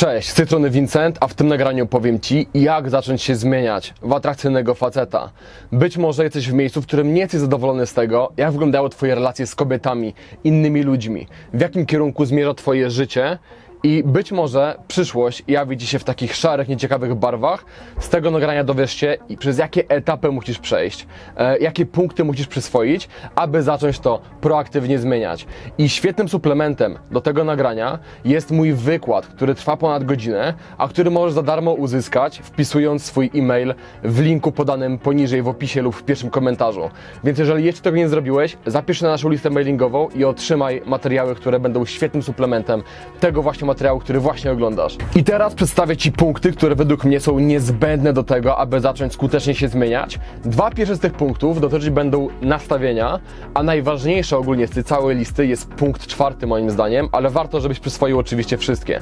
Cześć, z tej strony Vincent, a w tym nagraniu powiem Ci, jak zacząć się zmieniać w atrakcyjnego faceta. Być może jesteś w miejscu, w którym nie jesteś zadowolony z tego, jak wyglądały Twoje relacje z kobietami, innymi ludźmi, w jakim kierunku zmierza Twoje życie i być może przyszłość jawi Ci się w takich szarych, nieciekawych barwach. Z tego nagrania dowiesz się, przez jakie etapy musisz przejść, e, jakie punkty musisz przyswoić, aby zacząć to proaktywnie zmieniać. I świetnym suplementem do tego nagrania jest mój wykład, który trwa ponad godzinę, a który możesz za darmo uzyskać, wpisując swój e-mail w linku podanym poniżej w opisie lub w pierwszym komentarzu. Więc jeżeli jeszcze tego nie zrobiłeś, zapisz się na naszą listę mailingową i otrzymaj materiały, które będą świetnym suplementem tego właśnie materiału, który właśnie oglądasz. I teraz przedstawię Ci punkty, które według mnie są niezbędne do tego, aby zacząć skutecznie się zmieniać. Dwa pierwsze z tych punktów dotyczyć będą nastawienia, a najważniejsze ogólnie z tej całej listy jest punkt czwarty moim zdaniem, ale warto, żebyś przyswoił oczywiście wszystkie.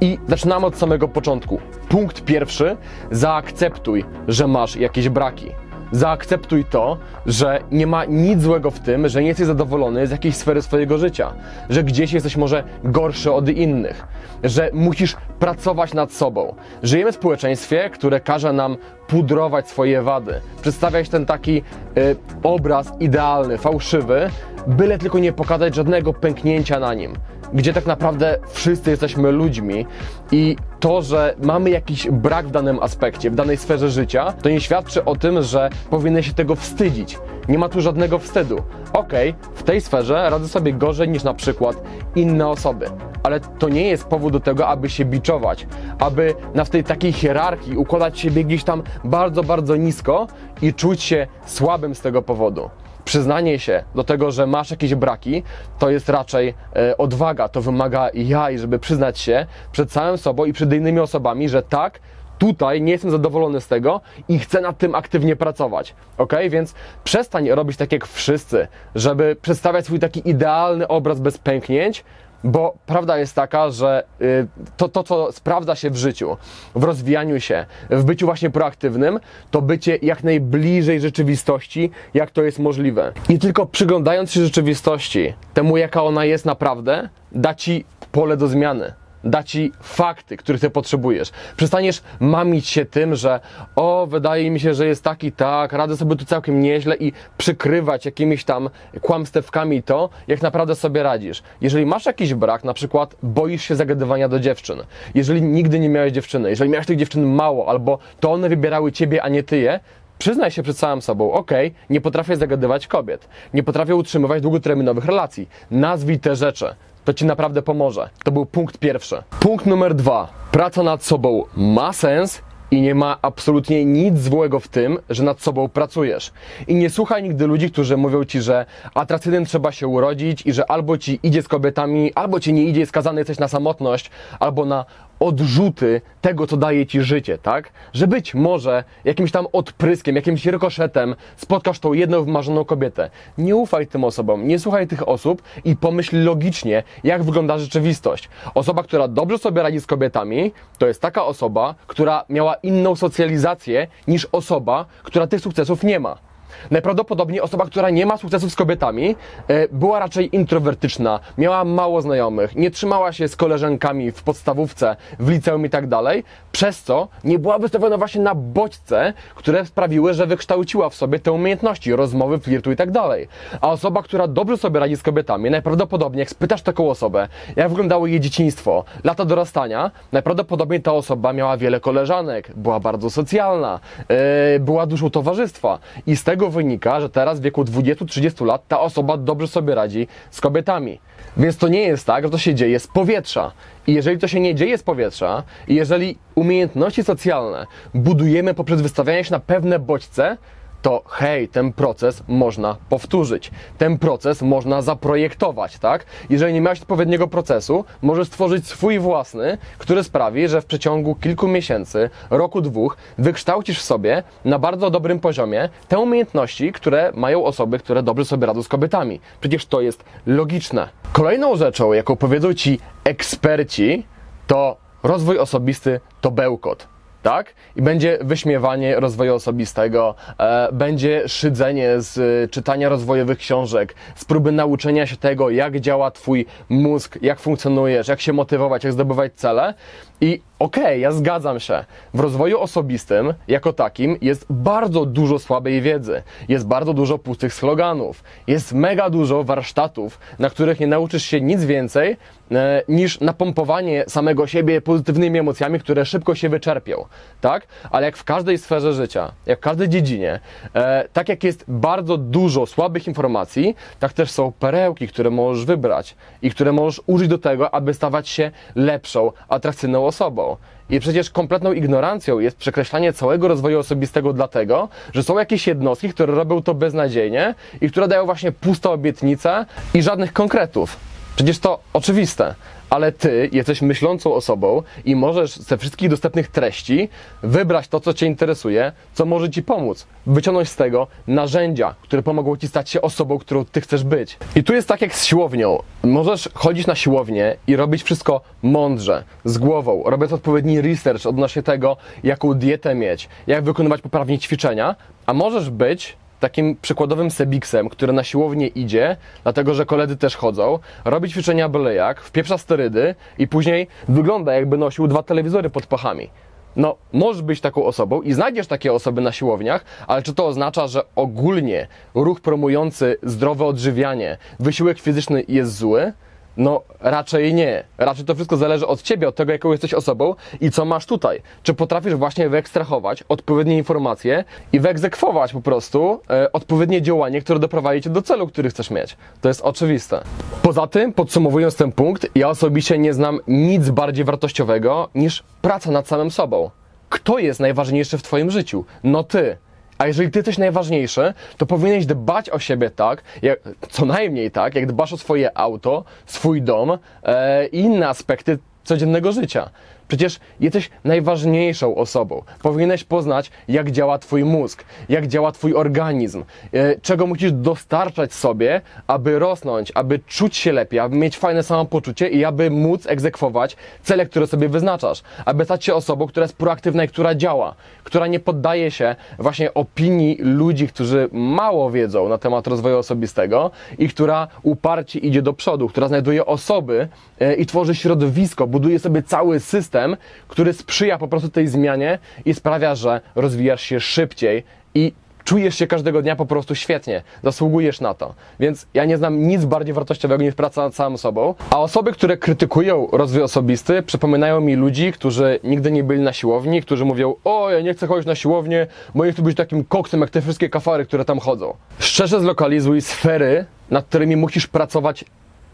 I zaczynamy od samego początku. Punkt pierwszy, zaakceptuj, że masz jakieś braki zaakceptuj to, że nie ma nic złego w tym, że nie jesteś zadowolony z jakiejś sfery swojego życia, że gdzieś jesteś może gorszy od innych, że musisz pracować nad sobą. Żyjemy w społeczeństwie, które każe nam pudrować swoje wady, przedstawiać ten taki y, obraz idealny, fałszywy, byle tylko nie pokazać żadnego pęknięcia na nim gdzie tak naprawdę wszyscy jesteśmy ludźmi i to, że mamy jakiś brak w danym aspekcie, w danej sferze życia, to nie świadczy o tym, że powinny się tego wstydzić. Nie ma tu żadnego wstydu. Okej, okay, w tej sferze radzę sobie gorzej niż na przykład inne osoby, ale to nie jest powód do tego, aby się biczować, aby na w tej takiej hierarchii układać siebie gdzieś tam bardzo, bardzo nisko i czuć się słabym z tego powodu przyznanie się do tego, że masz jakieś braki, to jest raczej e, odwaga, to wymaga jaj, żeby przyznać się przed całym sobą i przed innymi osobami, że tak, tutaj nie jestem zadowolony z tego i chcę nad tym aktywnie pracować. Ok? Więc przestań robić tak jak wszyscy, żeby przedstawiać swój taki idealny obraz bez pęknięć, bo prawda jest taka, że y, to, to, co sprawdza się w życiu, w rozwijaniu się, w byciu właśnie proaktywnym, to bycie jak najbliżej rzeczywistości, jak to jest możliwe. I tylko przyglądając się rzeczywistości, temu jaka ona jest naprawdę, da ci pole do zmiany da ci fakty, których ty potrzebujesz. Przestaniesz mamić się tym, że o, wydaje mi się, że jest tak i tak, radzę sobie tu całkiem nieźle i przykrywać jakimiś tam kłamstewkami to, jak naprawdę sobie radzisz. Jeżeli masz jakiś brak, na przykład boisz się zagadywania do dziewczyn, jeżeli nigdy nie miałeś dziewczyny, jeżeli miałeś tych dziewczyn mało, albo to one wybierały ciebie, a nie ty je, Przyznaj się przed samym sobą, ok, nie potrafię zagadywać kobiet, nie potrafię utrzymywać długoterminowych relacji. Nazwij te rzeczy to Ci naprawdę pomoże. To był punkt pierwszy. Punkt numer dwa. Praca nad sobą ma sens i nie ma absolutnie nic złego w tym, że nad sobą pracujesz. I nie słuchaj nigdy ludzi, którzy mówią ci, że atrakcyjnym trzeba się urodzić i że albo ci idzie z kobietami, albo ci nie idzie, skazany jesteś na samotność, albo na odrzuty tego, co daje ci życie, tak? Że być może jakimś tam odpryskiem, jakimś rykoszetem spotkasz tą jedną wymarzoną kobietę. Nie ufaj tym osobom, nie słuchaj tych osób i pomyśl logicznie, jak wygląda rzeczywistość. Osoba, która dobrze sobie radzi z kobietami, to jest taka osoba, która miała inną socjalizację niż osoba, która tych sukcesów nie ma. Najprawdopodobniej osoba, która nie ma sukcesów z kobietami, e, była raczej introwertyczna, miała mało znajomych, nie trzymała się z koleżankami w podstawówce, w liceum i tak dalej, przez co nie była wystawiona właśnie na bodźce, które sprawiły, że wykształciła w sobie te umiejętności rozmowy, flirtu i tak dalej. A osoba, która dobrze sobie radzi z kobietami, najprawdopodobniej jak spytasz taką osobę, jak wyglądało jej dzieciństwo, lata dorastania, najprawdopodobniej ta osoba miała wiele koleżanek, była bardzo socjalna, yy, była dużo towarzystwa i z tego wynika, że teraz w wieku 20-30 lat ta osoba dobrze sobie radzi z kobietami. Więc to nie jest tak, że to się dzieje z powietrza. I jeżeli to się nie dzieje z powietrza, i jeżeli umiejętności socjalne budujemy poprzez wystawianie się na pewne bodźce, to hej, ten proces można powtórzyć. Ten proces można zaprojektować, tak? Jeżeli nie miałeś odpowiedniego procesu, możesz stworzyć swój własny, który sprawi, że w przeciągu kilku miesięcy, roku, dwóch, wykształcisz w sobie na bardzo dobrym poziomie te umiejętności, które mają osoby, które dobrze sobie radzą z kobietami. Przecież to jest logiczne. Kolejną rzeczą, jaką powiedzą ci eksperci, to rozwój osobisty to bełkot. Tak? I będzie wyśmiewanie rozwoju osobistego, e, będzie szydzenie z e, czytania rozwojowych książek, z próby nauczenia się tego, jak działa Twój mózg, jak funkcjonujesz, jak się motywować, jak zdobywać cele. I okej, okay, ja zgadzam się. W rozwoju osobistym, jako takim, jest bardzo dużo słabej wiedzy, jest bardzo dużo pustych sloganów, jest mega dużo warsztatów, na których nie nauczysz się nic więcej e, niż napompowanie samego siebie pozytywnymi emocjami, które szybko się wyczerpią tak? Ale jak w każdej sferze życia, jak w każdej dziedzinie, e, tak jak jest bardzo dużo słabych informacji, tak też są perełki, które możesz wybrać i które możesz użyć do tego, aby stawać się lepszą, atrakcyjną osobą. I przecież kompletną ignorancją jest przekreślanie całego rozwoju osobistego dlatego, że są jakieś jednostki, które robią to beznadziejnie i które dają właśnie puste obietnice i żadnych konkretów. Przecież to oczywiste ale ty jesteś myślącą osobą i możesz ze wszystkich dostępnych treści wybrać to, co cię interesuje, co może ci pomóc, wyciągnąć z tego narzędzia, które pomogą ci stać się osobą, którą ty chcesz być. I tu jest tak jak z siłownią. Możesz chodzić na siłownię i robić wszystko mądrze, z głową, robiąc odpowiedni research odnośnie tego, jaką dietę mieć, jak wykonywać poprawnie ćwiczenia, a możesz być takim przykładowym sebiksem, który na siłownię idzie, dlatego że koledzy też chodzą, robi ćwiczenia byle jak, wpieprza sterydy i później wygląda jakby nosił dwa telewizory pod pachami. No, możesz być taką osobą i znajdziesz takie osoby na siłowniach, ale czy to oznacza, że ogólnie ruch promujący zdrowe odżywianie, wysiłek fizyczny jest zły? No, raczej nie. Raczej to wszystko zależy od ciebie, od tego, jaką jesteś osobą i co masz tutaj. Czy potrafisz właśnie wyekstrahować odpowiednie informacje i wyegzekwować po prostu e, odpowiednie działanie, które doprowadzi cię do celu, który chcesz mieć. To jest oczywiste. Poza tym, podsumowując ten punkt, ja osobiście nie znam nic bardziej wartościowego niż praca nad samym sobą. Kto jest najważniejszy w Twoim życiu? No ty. A jeżeli ty jesteś najważniejszy, to powinieneś dbać o siebie tak, jak, co najmniej tak, jak dbasz o swoje auto, swój dom e, i inne aspekty codziennego życia. Przecież jesteś najważniejszą osobą. Powinieneś poznać, jak działa Twój mózg, jak działa Twój organizm, e, czego musisz dostarczać sobie, aby rosnąć, aby czuć się lepiej, aby mieć fajne samopoczucie i aby móc egzekwować cele, które sobie wyznaczasz, aby stać się osobą, która jest proaktywna i która działa, która nie poddaje się właśnie opinii ludzi, którzy mało wiedzą na temat rozwoju osobistego i która uparcie idzie do przodu, która znajduje osoby e, i tworzy środowisko, buduje sobie cały system, system, który sprzyja po prostu tej zmianie i sprawia, że rozwijasz się szybciej i czujesz się każdego dnia po prostu świetnie, zasługujesz na to. Więc ja nie znam nic bardziej wartościowego niż praca nad samą sobą. A osoby, które krytykują rozwój osobisty, przypominają mi ludzi, którzy nigdy nie byli na siłowni, którzy mówią: O, ja nie chcę chodzić na siłownię, bo nie chcę być takim koksem jak te wszystkie kafary, które tam chodzą. Szczerze zlokalizuj sfery, nad którymi musisz pracować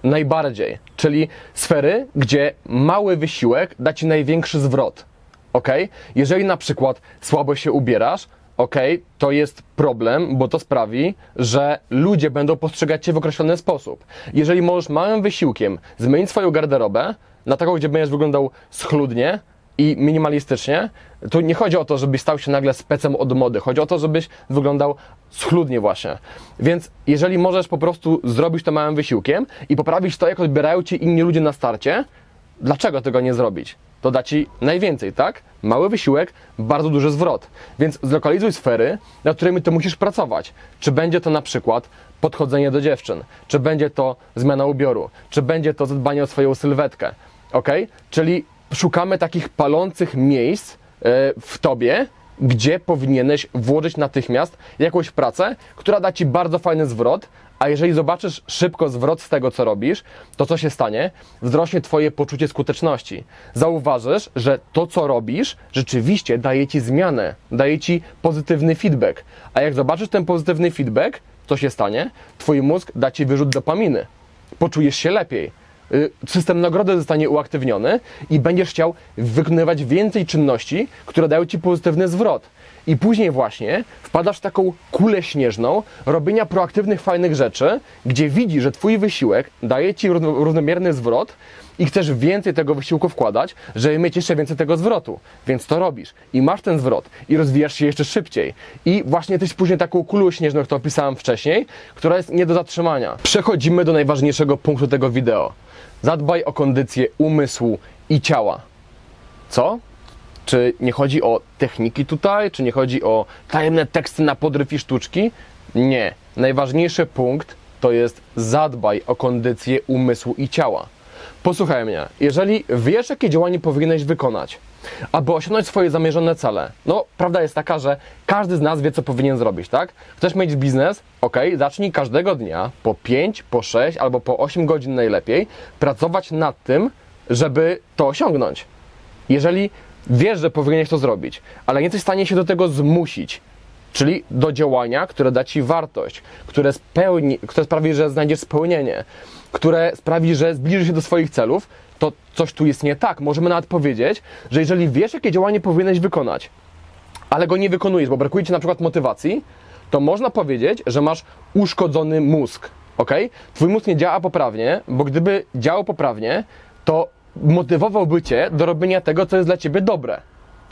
najbardziej, czyli sfery, gdzie mały wysiłek da ci największy zwrot. Ok? Jeżeli na przykład słabo się ubierasz, ok, to jest problem, bo to sprawi, że ludzie będą postrzegać cię w określony sposób. Jeżeli możesz małym wysiłkiem zmienić swoją garderobę na taką, gdzie będziesz wyglądał schludnie, i minimalistycznie, tu nie chodzi o to, żebyś stał się nagle specem od mody. Chodzi o to, żebyś wyglądał schludnie właśnie. Więc jeżeli możesz po prostu zrobić to małym wysiłkiem i poprawić to, jak odbierają Cię inni ludzie na starcie, dlaczego tego nie zrobić? To da Ci najwięcej, tak? Mały wysiłek, bardzo duży zwrot. Więc zlokalizuj sfery, nad którymi Ty musisz pracować. Czy będzie to na przykład podchodzenie do dziewczyn, czy będzie to zmiana ubioru, czy będzie to zadbanie o swoją sylwetkę, ok? Czyli szukamy takich palących miejsc e, w tobie, gdzie powinieneś włożyć natychmiast jakąś pracę, która da ci bardzo fajny zwrot, a jeżeli zobaczysz szybko zwrot z tego, co robisz, to co się stanie? Wzrośnie Twoje poczucie skuteczności. Zauważysz, że to, co robisz, rzeczywiście daje Ci zmianę, daje Ci pozytywny feedback. A jak zobaczysz ten pozytywny feedback, co się stanie? Twój mózg da Ci wyrzut dopaminy. Poczujesz się lepiej. Y, system nagrody zostanie uaktywniony i będziesz chciał wykonywać więcej czynności, które dają ci pozytywny zwrot. I później właśnie wpadasz w taką kulę śnieżną robienia proaktywnych, fajnych rzeczy, gdzie widzisz, że twój wysiłek daje ci równomierny zwrot i chcesz więcej tego wysiłku wkładać, żeby mieć jeszcze więcej tego zwrotu. Więc to robisz i masz ten zwrot i rozwijasz się jeszcze szybciej. I właśnie jesteś później taką kulą śnieżną, którą opisałem wcześniej, która jest nie do zatrzymania. Przechodzimy do najważniejszego punktu tego wideo. Zadbaj o kondycję umysłu i ciała. Co? Czy nie chodzi o techniki tutaj? Czy nie chodzi o tajemne teksty na podryw i sztuczki? Nie. Najważniejszy punkt to jest zadbaj o kondycję umysłu i ciała. Posłuchaj mnie, jeżeli wiesz, jakie działanie powinieneś wykonać, aby osiągnąć swoje zamierzone cele, no prawda jest taka, że każdy z nas wie, co powinien zrobić, tak? Chcesz mieć biznes? Ok, zacznij każdego dnia po 5, po 6 albo po 8 godzin najlepiej pracować nad tym, żeby to osiągnąć. Jeżeli wiesz, że powinieneś to zrobić, ale nie jesteś w stanie się do tego zmusić, czyli do działania, które da ci wartość, które, spełni, które sprawi, że znajdziesz spełnienie, które sprawi, że zbliżysz się do swoich celów, to coś tu jest nie tak. Możemy nawet powiedzieć, że jeżeli wiesz, jakie działanie powinieneś wykonać, ale go nie wykonujesz, bo brakuje ci na przykład motywacji, to można powiedzieć, że masz uszkodzony mózg. Ok? Twój mózg nie działa poprawnie, bo gdyby działał poprawnie, to motywowałby cię do robienia tego, co jest dla ciebie dobre.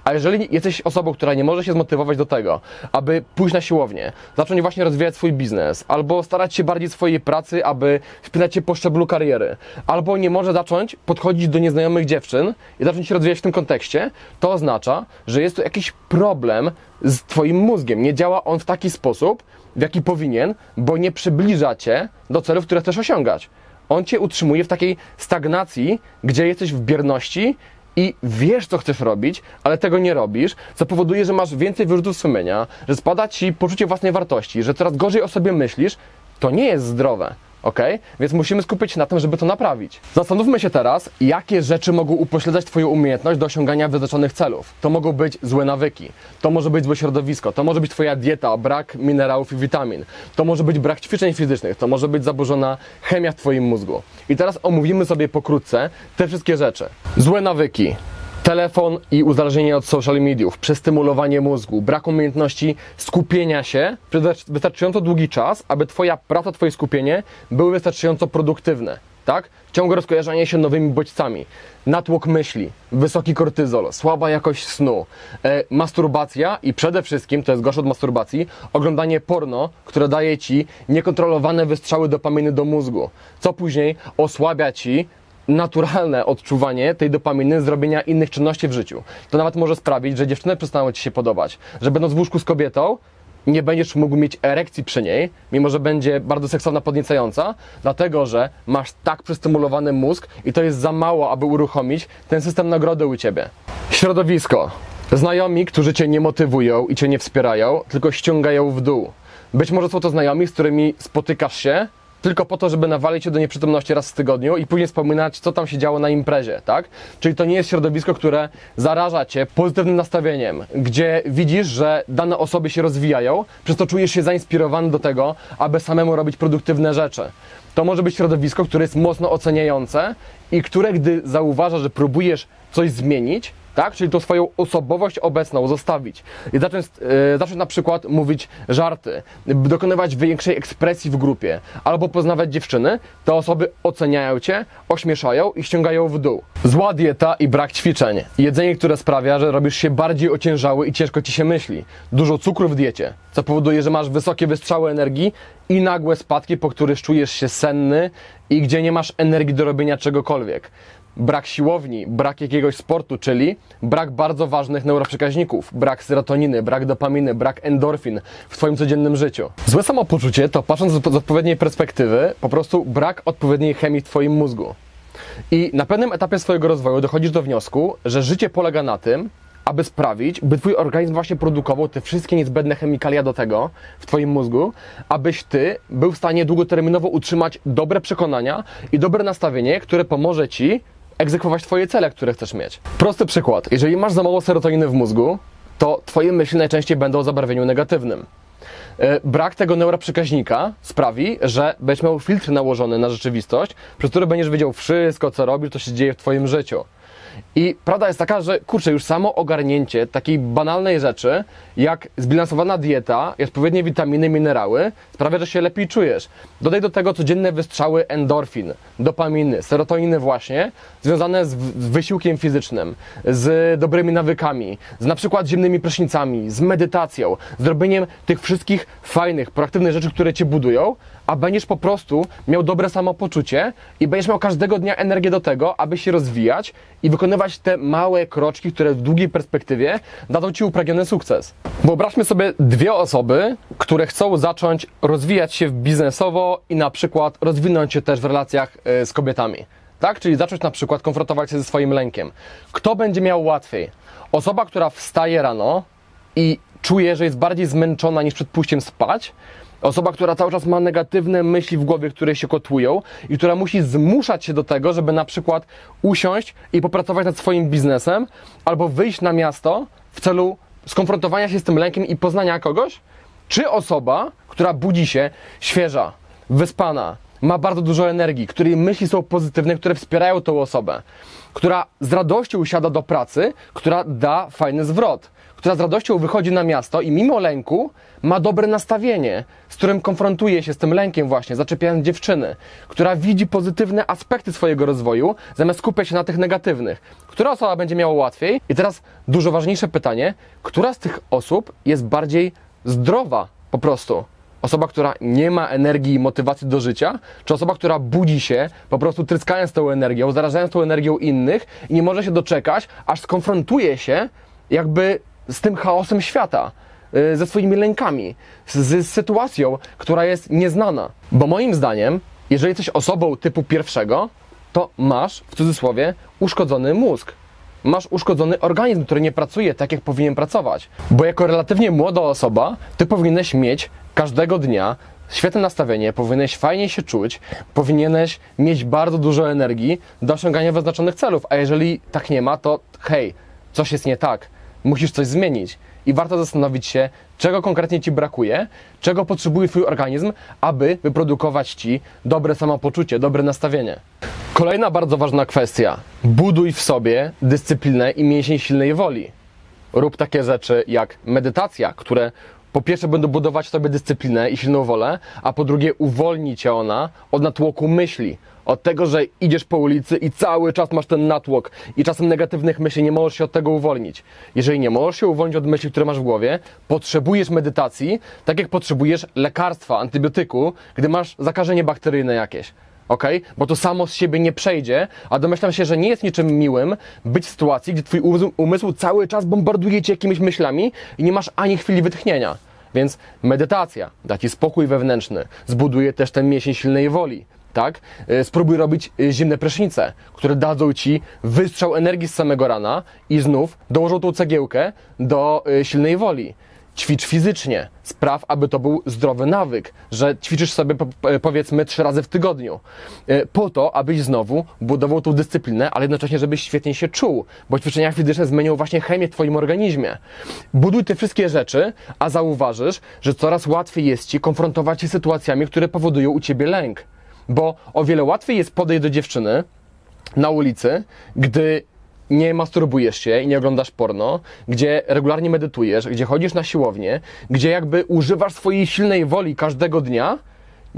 A jeżeli jesteś osobą, która nie może się zmotywować do tego, aby pójść na siłownię, zacząć właśnie rozwijać swój biznes, albo starać się bardziej swojej pracy, aby wspinać się po szczeblu kariery, albo nie może zacząć podchodzić do nieznajomych dziewczyn i zacząć się rozwijać w tym kontekście, to oznacza, że jest to jakiś problem z Twoim mózgiem. Nie działa on w taki sposób, w jaki powinien, bo nie przybliża Cię do celów, które chcesz osiągać. On Cię utrzymuje w takiej stagnacji, gdzie jesteś w bierności i wiesz, co chcesz robić, ale tego nie robisz, co powoduje, że masz więcej wyrzutów sumienia, że spada ci poczucie własnej wartości, że coraz gorzej o sobie myślisz, to nie jest zdrowe. Ok? Więc musimy skupić się na tym, żeby to naprawić. Zastanówmy się teraz, jakie rzeczy mogą upośledzać Twoją umiejętność do osiągania wyznaczonych celów. To mogą być złe nawyki, to może być złe środowisko, to może być Twoja dieta, brak minerałów i witamin, to może być brak ćwiczeń fizycznych, to może być zaburzona chemia w Twoim mózgu. I teraz omówimy sobie pokrótce te wszystkie rzeczy. Złe nawyki. Telefon i uzależnienie od social mediów, przestymulowanie mózgu, brak umiejętności skupienia się przez wystarczająco długi czas, aby Twoja praca, Twoje skupienie były wystarczająco produktywne. Tak? Ciągłe rozkojarzanie się nowymi bodźcami, natłok myśli, wysoki kortyzol, słaba jakość snu, e, masturbacja i przede wszystkim, to jest gorsze od masturbacji, oglądanie porno, które daje Ci niekontrolowane wystrzały dopaminy do mózgu, co później osłabia Ci naturalne odczuwanie tej dopaminy z robienia innych czynności w życiu. To nawet może sprawić, że dziewczyny przestaną Ci się podobać, że będąc w łóżku z kobietą, nie będziesz mógł mieć erekcji przy niej, mimo że będzie bardzo seksowna, podniecająca, dlatego że masz tak przystymulowany mózg i to jest za mało, aby uruchomić ten system nagrody u Ciebie. Środowisko. Znajomi, którzy Cię nie motywują i Cię nie wspierają, tylko ściągają w dół. Być może są to znajomi, z którymi spotykasz się, tylko po to, żeby nawalić się do nieprzytomności raz w tygodniu i później wspominać, co tam się działo na imprezie, tak? Czyli to nie jest środowisko, które zaraża cię pozytywnym nastawieniem, gdzie widzisz, że dane osoby się rozwijają, przez to czujesz się zainspirowany do tego, aby samemu robić produktywne rzeczy. To może być środowisko, które jest mocno oceniające i które, gdy zauważa, że próbujesz coś zmienić, tak? Czyli tą swoją osobowość obecną zostawić i zacząć, e, zacząć na przykład mówić żarty, dokonywać większej ekspresji w grupie, albo poznawać dziewczyny, te osoby oceniają cię, ośmieszają i ściągają w dół. Zła dieta i brak ćwiczeń. Jedzenie, które sprawia, że robisz się bardziej ociężały i ciężko ci się myśli. Dużo cukru w diecie, co powoduje, że masz wysokie wystrzały energii i nagłe spadki, po których czujesz się senny i gdzie nie masz energii do robienia czegokolwiek brak siłowni, brak jakiegoś sportu, czyli brak bardzo ważnych neuroprzekaźników, brak serotoniny, brak dopaminy, brak endorfin w Twoim codziennym życiu. Złe samopoczucie to, patrząc z odpowiedniej perspektywy, po prostu brak odpowiedniej chemii w Twoim mózgu. I na pewnym etapie swojego rozwoju dochodzisz do wniosku, że życie polega na tym, aby sprawić, by Twój organizm właśnie produkował te wszystkie niezbędne chemikalia do tego w Twoim mózgu, abyś Ty był w stanie długoterminowo utrzymać dobre przekonania i dobre nastawienie, które pomoże Ci egzekwować Twoje cele, które chcesz mieć. Prosty przykład. Jeżeli masz za mało serotoniny w mózgu, to Twoje myśli najczęściej będą o zabarwieniu negatywnym. E, brak tego neuroprzekaźnika sprawi, że będziesz miał filtr nałożony na rzeczywistość, przez który będziesz wiedział wszystko, co robisz, co się dzieje w Twoim życiu. I prawda jest taka, że kurczę, już samo ogarnięcie takiej banalnej rzeczy, jak zbilansowana dieta i odpowiednie witaminy, minerały, sprawia, że się lepiej czujesz. Dodaj do tego codzienne wystrzały endorfin, dopaminy, serotoniny właśnie, związane z wysiłkiem fizycznym, z dobrymi nawykami, z na przykład zimnymi prysznicami, z medytacją, z robieniem tych wszystkich fajnych, proaktywnych rzeczy, które Cię budują, a będziesz po prostu miał dobre samopoczucie i będziesz miał każdego dnia energię do tego, aby się rozwijać i wykonywać wykonywać te małe kroczki, które w długiej perspektywie dadzą Ci upragniony sukces. Wyobraźmy sobie dwie osoby, które chcą zacząć rozwijać się biznesowo i na przykład rozwinąć się też w relacjach e, z kobietami. Tak? Czyli zacząć na przykład konfrontować się ze swoim lękiem. Kto będzie miał łatwiej? Osoba, która wstaje rano i czuje, że jest bardziej zmęczona niż przed pójściem spać, Osoba, która cały czas ma negatywne myśli w głowie, które się kotłują i która musi zmuszać się do tego, żeby na przykład usiąść i popracować nad swoim biznesem albo wyjść na miasto w celu skonfrontowania się z tym lękiem i poznania kogoś? Czy osoba, która budzi się świeża, wyspana, ma bardzo dużo energii, której myśli są pozytywne, które wspierają tą osobę, która z radością usiada do pracy, która da fajny zwrot, która z radością wychodzi na miasto i mimo lęku ma dobre nastawienie, z którym konfrontuje się z tym lękiem właśnie, zaczepiając dziewczyny, która widzi pozytywne aspekty swojego rozwoju, zamiast skupiać się na tych negatywnych. Która osoba będzie miała łatwiej? I teraz dużo ważniejsze pytanie, która z tych osób jest bardziej zdrowa po prostu? Osoba, która nie ma energii i motywacji do życia, czy osoba, która budzi się, po prostu tryskając tą energią, zarażając tą energią innych i nie może się doczekać, aż skonfrontuje się jakby z tym chaosem świata, y, ze swoimi lękami, z, z sytuacją, która jest nieznana. Bo moim zdaniem, jeżeli jesteś osobą typu pierwszego, to masz, w cudzysłowie, uszkodzony mózg. Masz uszkodzony organizm, który nie pracuje tak, jak powinien pracować. Bo jako relatywnie młoda osoba, ty powinieneś mieć każdego dnia świetne nastawienie, powinieneś fajnie się czuć, powinieneś mieć bardzo dużo energii do osiągania wyznaczonych celów. A jeżeli tak nie ma, to hej, coś jest nie tak. Musisz coś zmienić. I warto zastanowić się, czego konkretnie ci brakuje, czego potrzebuje twój organizm, aby wyprodukować ci dobre samopoczucie, dobre nastawienie. Kolejna bardzo ważna kwestia. Buduj w sobie dyscyplinę i mięsień silnej woli. Rób takie rzeczy jak medytacja, które po pierwsze będą budować w sobie dyscyplinę i silną wolę, a po drugie uwolni cię ona od natłoku myśli. Od tego, że idziesz po ulicy i cały czas masz ten natłok i czasem negatywnych myśli, nie możesz się od tego uwolnić. Jeżeli nie możesz się uwolnić od myśli, które masz w głowie, potrzebujesz medytacji, tak jak potrzebujesz lekarstwa, antybiotyku, gdy masz zakażenie bakteryjne jakieś ok? Bo to samo z siebie nie przejdzie, a domyślam się, że nie jest niczym miłym być w sytuacji, gdzie twój umysł cały czas bombarduje cię jakimiś myślami i nie masz ani chwili wytchnienia. Więc medytacja da ci spokój wewnętrzny, zbuduje też ten mięsień silnej woli. Tak? E, spróbuj robić e, zimne prysznice, które dadzą ci wystrzał energii z samego rana i znów dołożą tą cegiełkę do e, silnej woli ćwicz fizycznie. Spraw, aby to był zdrowy nawyk, że ćwiczysz sobie powiedzmy trzy razy w tygodniu. E, po to, abyś znowu budował tą dyscyplinę, ale jednocześnie, żebyś świetnie się czuł, bo ćwiczenia fizyczne zmienią właśnie chemię w Twoim organizmie. Buduj te wszystkie rzeczy, a zauważysz, że coraz łatwiej jest Ci konfrontować się z sytuacjami, które powodują u Ciebie lęk. Bo o wiele łatwiej jest podejść do dziewczyny na ulicy, gdy nie masturbujesz się i nie oglądasz porno, gdzie regularnie medytujesz, gdzie chodzisz na siłownię, gdzie jakby używasz swojej silnej woli każdego dnia,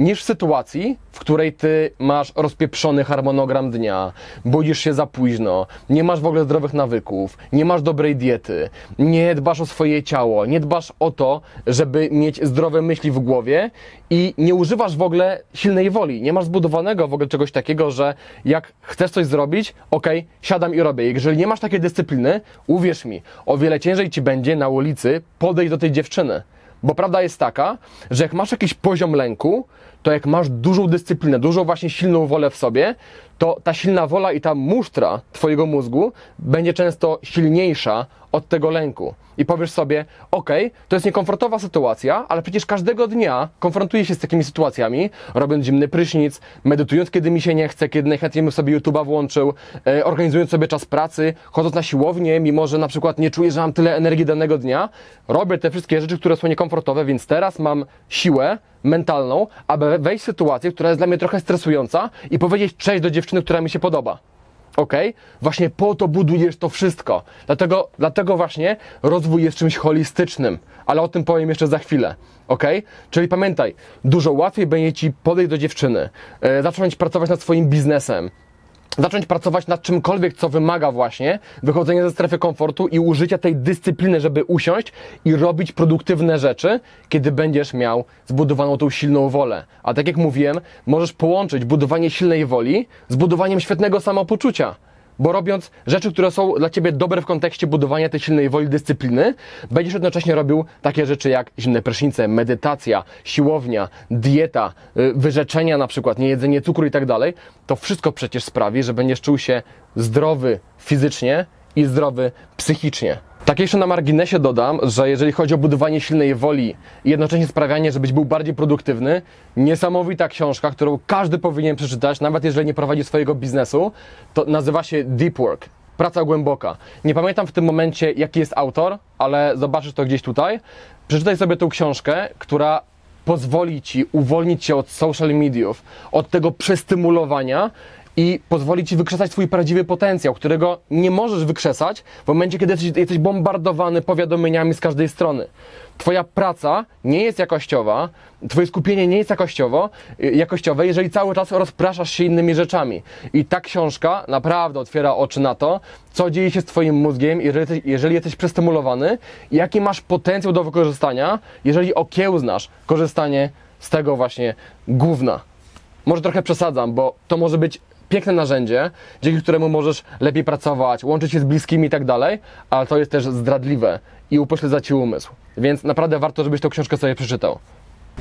niż w sytuacji, w której ty masz rozpieprzony harmonogram dnia, budzisz się za późno, nie masz w ogóle zdrowych nawyków, nie masz dobrej diety, nie dbasz o swoje ciało, nie dbasz o to, żeby mieć zdrowe myśli w głowie i nie używasz w ogóle silnej woli. Nie masz zbudowanego w ogóle czegoś takiego, że jak chcesz coś zrobić, ok, siadam i robię. Jeżeli nie masz takiej dyscypliny, uwierz mi, o wiele ciężej ci będzie na ulicy podejść do tej dziewczyny. Bo prawda jest taka, że jak masz jakiś poziom lęku, to jak masz dużą dyscyplinę, dużą właśnie silną wolę w sobie, to ta silna wola i ta musztra Twojego mózgu będzie często silniejsza od tego lęku. I powiesz sobie, ok, to jest niekomfortowa sytuacja, ale przecież każdego dnia konfrontuję się z takimi sytuacjami, robiąc zimny prysznic, medytując, kiedy mi się nie chce, kiedy najchętniej bym sobie YouTube'a włączył, e, organizując sobie czas pracy, chodząc na siłownię, mimo że na przykład nie czuję, że mam tyle energii danego dnia. Robię te wszystkie rzeczy, które są niekomfortowe, więc teraz mam siłę, mentalną, aby wejść w sytuację, która jest dla mnie trochę stresująca i powiedzieć cześć do dziewczyny, która mi się podoba. Ok? Właśnie po to budujesz to wszystko. Dlatego, dlatego właśnie rozwój jest czymś holistycznym, ale o tym powiem jeszcze za chwilę. Ok? Czyli pamiętaj, dużo łatwiej będzie ci podejść do dziewczyny, yy, zacząć pracować nad swoim biznesem, zacząć pracować nad czymkolwiek, co wymaga właśnie wychodzenia ze strefy komfortu i użycia tej dyscypliny, żeby usiąść i robić produktywne rzeczy, kiedy będziesz miał zbudowaną tą silną wolę. A tak jak mówiłem, możesz połączyć budowanie silnej woli z budowaniem świetnego samopoczucia. Bo robiąc rzeczy, które są dla ciebie dobre w kontekście budowania tej silnej woli dyscypliny, będziesz jednocześnie robił takie rzeczy jak zimne prysznice, medytacja, siłownia, dieta, y, wyrzeczenia na przykład, niejedzenie cukru i tak dalej, to wszystko przecież sprawi, że będziesz czuł się zdrowy fizycznie i zdrowy psychicznie. Tak jeszcze na marginesie dodam, że jeżeli chodzi o budowanie silnej woli i jednocześnie sprawianie, żebyś był bardziej produktywny, niesamowita książka, którą każdy powinien przeczytać, nawet jeżeli nie prowadzi swojego biznesu, to nazywa się Deep Work. Praca głęboka. Nie pamiętam w tym momencie, jaki jest autor, ale zobaczysz to gdzieś tutaj. Przeczytaj sobie tą książkę, która pozwoli ci uwolnić się od social mediów, od tego przestymulowania i pozwoli ci wykrzesać swój prawdziwy potencjał, którego nie możesz wykrzesać w momencie, kiedy jesteś, jesteś bombardowany powiadomieniami z każdej strony. Twoja praca nie jest jakościowa, twoje skupienie nie jest jakościowo, y, jakościowe, jeżeli cały czas rozpraszasz się innymi rzeczami. I ta książka naprawdę otwiera oczy na to, co dzieje się z twoim mózgiem, jeżeli jeżeli jesteś przestymulowany, jaki masz potencjał do wykorzystania, jeżeli okiełznasz korzystanie z tego właśnie gówna. Może trochę przesadzam, bo to może być piękne narzędzie, dzięki któremu możesz lepiej pracować, łączyć się z bliskimi i tak dalej, ale to jest też zdradliwe i upośledza ci umysł. Więc naprawdę warto, żebyś tą książkę sobie przeczytał.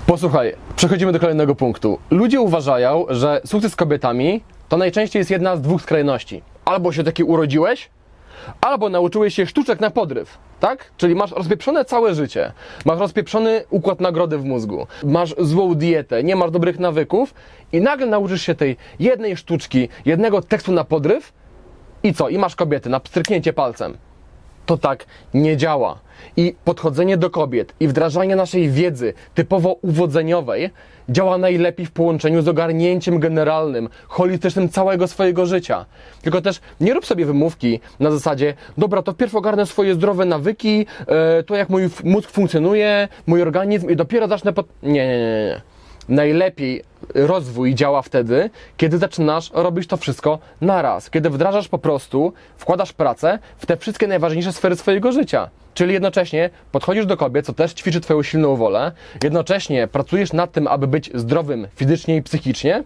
Posłuchaj, przechodzimy do kolejnego punktu. Ludzie uważają, że sukces z kobietami to najczęściej jest jedna z dwóch skrajności. Albo się taki urodziłeś, albo nauczyłeś się sztuczek na podryw, tak? Czyli masz rozpieprzone całe życie, masz rozpieprzony układ nagrody w mózgu, masz złą dietę, nie masz dobrych nawyków i nagle nauczysz się tej jednej sztuczki, jednego tekstu na podryw i co? I masz kobiety na pstryknięcie palcem. To tak nie działa. I podchodzenie do kobiet i wdrażanie naszej wiedzy typowo uwodzeniowej działa najlepiej w połączeniu z ogarnięciem generalnym, holistycznym całego swojego życia. Tylko też nie rób sobie wymówki na zasadzie, dobra, to wpierw ogarnę swoje zdrowe nawyki, e, to jak mój mózg funkcjonuje, mój organizm i dopiero zacznę pod... Nie, nie, nie, nie. Najlepiej rozwój działa wtedy, kiedy zaczynasz robić to wszystko naraz. Kiedy wdrażasz po prostu, wkładasz pracę w te wszystkie najważniejsze sfery swojego życia. Czyli jednocześnie podchodzisz do kobiet, co też ćwiczy Twoją silną wolę, jednocześnie pracujesz nad tym, aby być zdrowym fizycznie i psychicznie,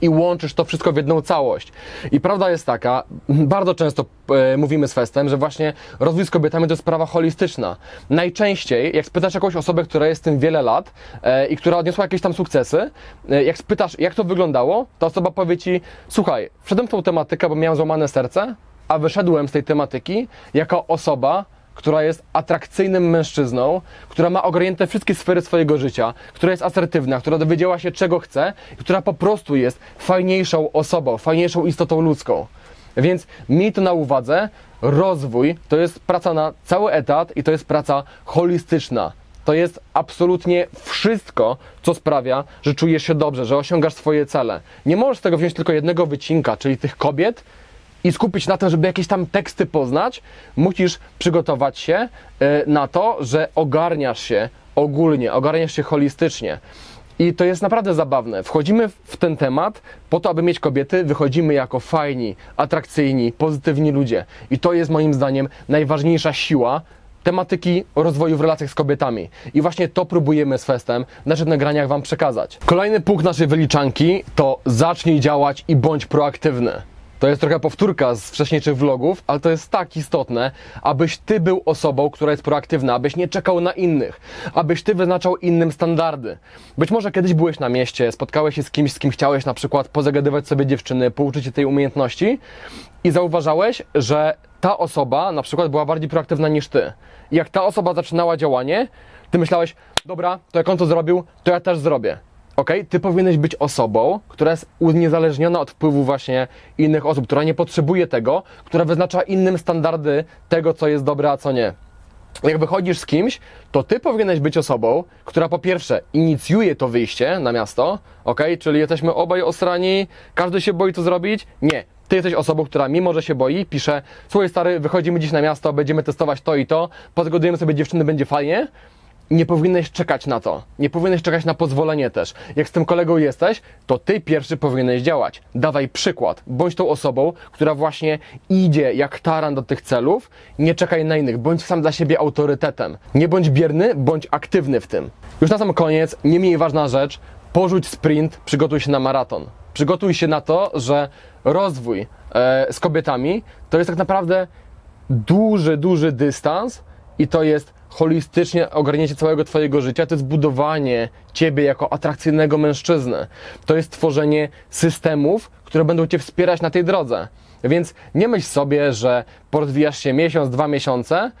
i łączysz to wszystko w jedną całość. I prawda jest taka, bardzo często e, mówimy z Festem, że właśnie rozwój z kobietami to sprawa holistyczna. Najczęściej, jak spytasz jakąś osobę, która jest tym wiele lat e, i która odniosła jakieś tam sukcesy, e, jak spytasz, jak to wyglądało, ta osoba powie ci, słuchaj, wszedłem w tą tematykę, bo miałem złamane serce, a wyszedłem z tej tematyki jako osoba, która jest atrakcyjnym mężczyzną, która ma ogarnięte wszystkie sfery swojego życia, która jest asertywna, która dowiedziała się czego chce która po prostu jest fajniejszą osobą, fajniejszą istotą ludzką. Więc miej to na uwadze, rozwój to jest praca na cały etat i to jest praca holistyczna. To jest absolutnie wszystko, co sprawia, że czujesz się dobrze, że osiągasz swoje cele. Nie możesz z tego wziąć tylko jednego wycinka, czyli tych kobiet, i skupić na tym, żeby jakieś tam teksty poznać, musisz przygotować się e, na to, że ogarniasz się ogólnie, ogarniasz się holistycznie. I to jest naprawdę zabawne. Wchodzimy w ten temat po to, aby mieć kobiety, wychodzimy jako fajni, atrakcyjni, pozytywni ludzie. I to jest moim zdaniem najważniejsza siła tematyki rozwoju w relacjach z kobietami. I właśnie to próbujemy z Festem w naszych nagraniach Wam przekazać. Kolejny punkt naszej wyliczanki to zacznij działać i bądź proaktywny. To jest trochę powtórka z wcześniejszych vlogów, ale to jest tak istotne, abyś ty był osobą, która jest proaktywna, abyś nie czekał na innych, abyś ty wyznaczał innym standardy. Być może kiedyś byłeś na mieście, spotkałeś się z kimś, z kim chciałeś na przykład pozagadywać sobie dziewczyny, pouczyć się tej umiejętności i zauważałeś, że ta osoba na przykład była bardziej proaktywna niż ty. I jak ta osoba zaczynała działanie, ty myślałeś, dobra, to jak on to zrobił, to ja też zrobię. Ok, ty powinieneś być osobą, która jest uniezależniona od wpływu właśnie innych osób, która nie potrzebuje tego, która wyznacza innym standardy tego, co jest dobre, a co nie. Jak wychodzisz z kimś, to ty powinieneś być osobą, która po pierwsze inicjuje to wyjście na miasto, ok, czyli jesteśmy obaj osrani, każdy się boi to zrobić. Nie, ty jesteś osobą, która mimo, że się boi, pisze, słuchaj stary, wychodzimy dziś na miasto, będziemy testować to i to, pozgodujemy sobie dziewczyny, będzie fajnie nie powinieneś czekać na to. Nie powinieneś czekać na pozwolenie też. Jak z tym kolegą jesteś, to ty pierwszy powinieneś działać. Dawaj przykład. Bądź tą osobą, która właśnie idzie jak taran do tych celów. Nie czekaj na innych. Bądź sam dla siebie autorytetem. Nie bądź bierny, bądź aktywny w tym. Już na sam koniec, nie mniej ważna rzecz. Porzuć sprint, przygotuj się na maraton. Przygotuj się na to, że rozwój e, z kobietami, to jest tak naprawdę duży, duży dystans i to jest holistycznie ogarnięcie całego Twojego życia, to jest budowanie Ciebie jako atrakcyjnego mężczyzny. To jest tworzenie systemów, które będą Cię wspierać na tej drodze. Więc nie myśl sobie, że porozwijasz się miesiąc, dwa miesiące,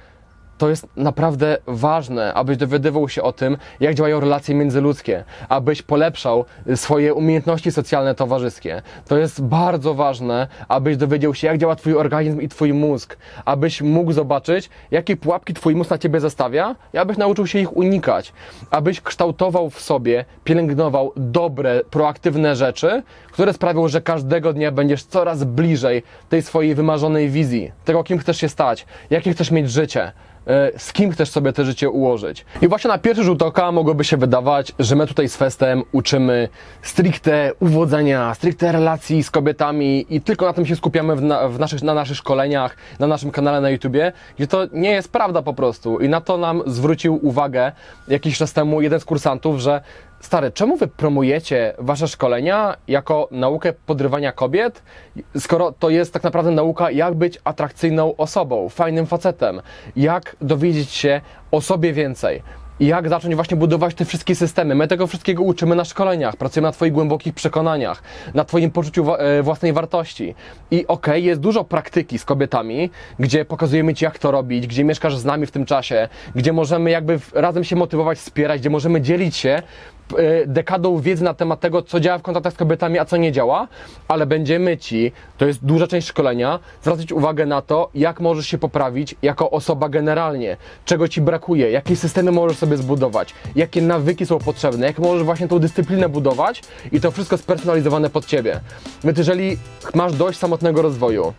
to jest naprawdę ważne, abyś dowiadywał się o tym, jak działają relacje międzyludzkie, abyś polepszał swoje umiejętności socjalne, towarzyskie. To jest bardzo ważne, abyś dowiedział się, jak działa Twój organizm i Twój mózg, abyś mógł zobaczyć, jakie pułapki Twój mózg na Ciebie zastawia i abyś nauczył się ich unikać, abyś kształtował w sobie, pielęgnował dobre, proaktywne rzeczy, które sprawią, że każdego dnia będziesz coraz bliżej tej swojej wymarzonej wizji, tego, kim chcesz się stać, jakie chcesz mieć życie z kim chcesz sobie te życie ułożyć. I właśnie na pierwszy rzut oka mogłoby się wydawać, że my tutaj z Festem uczymy stricte uwodzenia, stricte relacji z kobietami i tylko na tym się skupiamy w, na, w naszych, na naszych szkoleniach, na naszym kanale na YouTubie, gdzie to nie jest prawda po prostu. I na to nam zwrócił uwagę jakiś czas temu jeden z kursantów, że Stary, czemu wy promujecie wasze szkolenia jako naukę podrywania kobiet, skoro to jest tak naprawdę nauka, jak być atrakcyjną osobą, fajnym facetem, jak dowiedzieć się o sobie więcej, jak zacząć właśnie budować te wszystkie systemy. My tego wszystkiego uczymy na szkoleniach, pracujemy na Twoich głębokich przekonaniach, na Twoim poczuciu e, własnej wartości. I okej, okay, jest dużo praktyki z kobietami, gdzie pokazujemy Ci, jak to robić, gdzie mieszkasz z nami w tym czasie, gdzie możemy jakby razem się motywować, wspierać, gdzie możemy dzielić się dekadą wiedzy na temat tego, co działa w kontaktach z kobietami, a co nie działa, ale będziemy Ci, to jest duża część szkolenia, zwracać uwagę na to, jak możesz się poprawić jako osoba generalnie, czego Ci brakuje, jakie systemy możesz sobie zbudować, jakie nawyki są potrzebne, jak możesz właśnie tą dyscyplinę budować i to wszystko spersonalizowane pod Ciebie. Więc jeżeli masz dość samotnego rozwoju,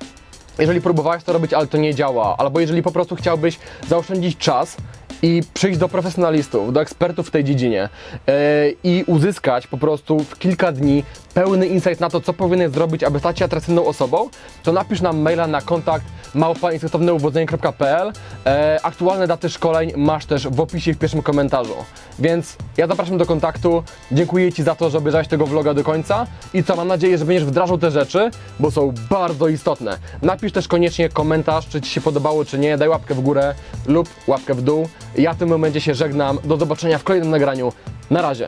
jeżeli próbowałeś to robić, ale to nie działa, albo jeżeli po prostu chciałbyś zaoszczędzić czas i przyjść do profesjonalistów, do ekspertów w tej dziedzinie yy, i uzyskać po prostu w kilka dni pełny insight na to, co powinieneś zrobić, aby stać się atrakcyjną osobą, to napisz nam maila na kontakt małpainstynktowneuwodzenie.pl e, Aktualne daty szkoleń masz też w opisie w pierwszym komentarzu. Więc ja zapraszam do kontaktu. Dziękuję Ci za to, że obejrzałeś tego vloga do końca i co, mam nadzieję, że będziesz wdrażał te rzeczy, bo są bardzo istotne. Napisz też koniecznie komentarz, czy Ci się podobało, czy nie. Daj łapkę w górę lub łapkę w dół. Ja w tym momencie się żegnam. Do zobaczenia w kolejnym nagraniu. Na razie.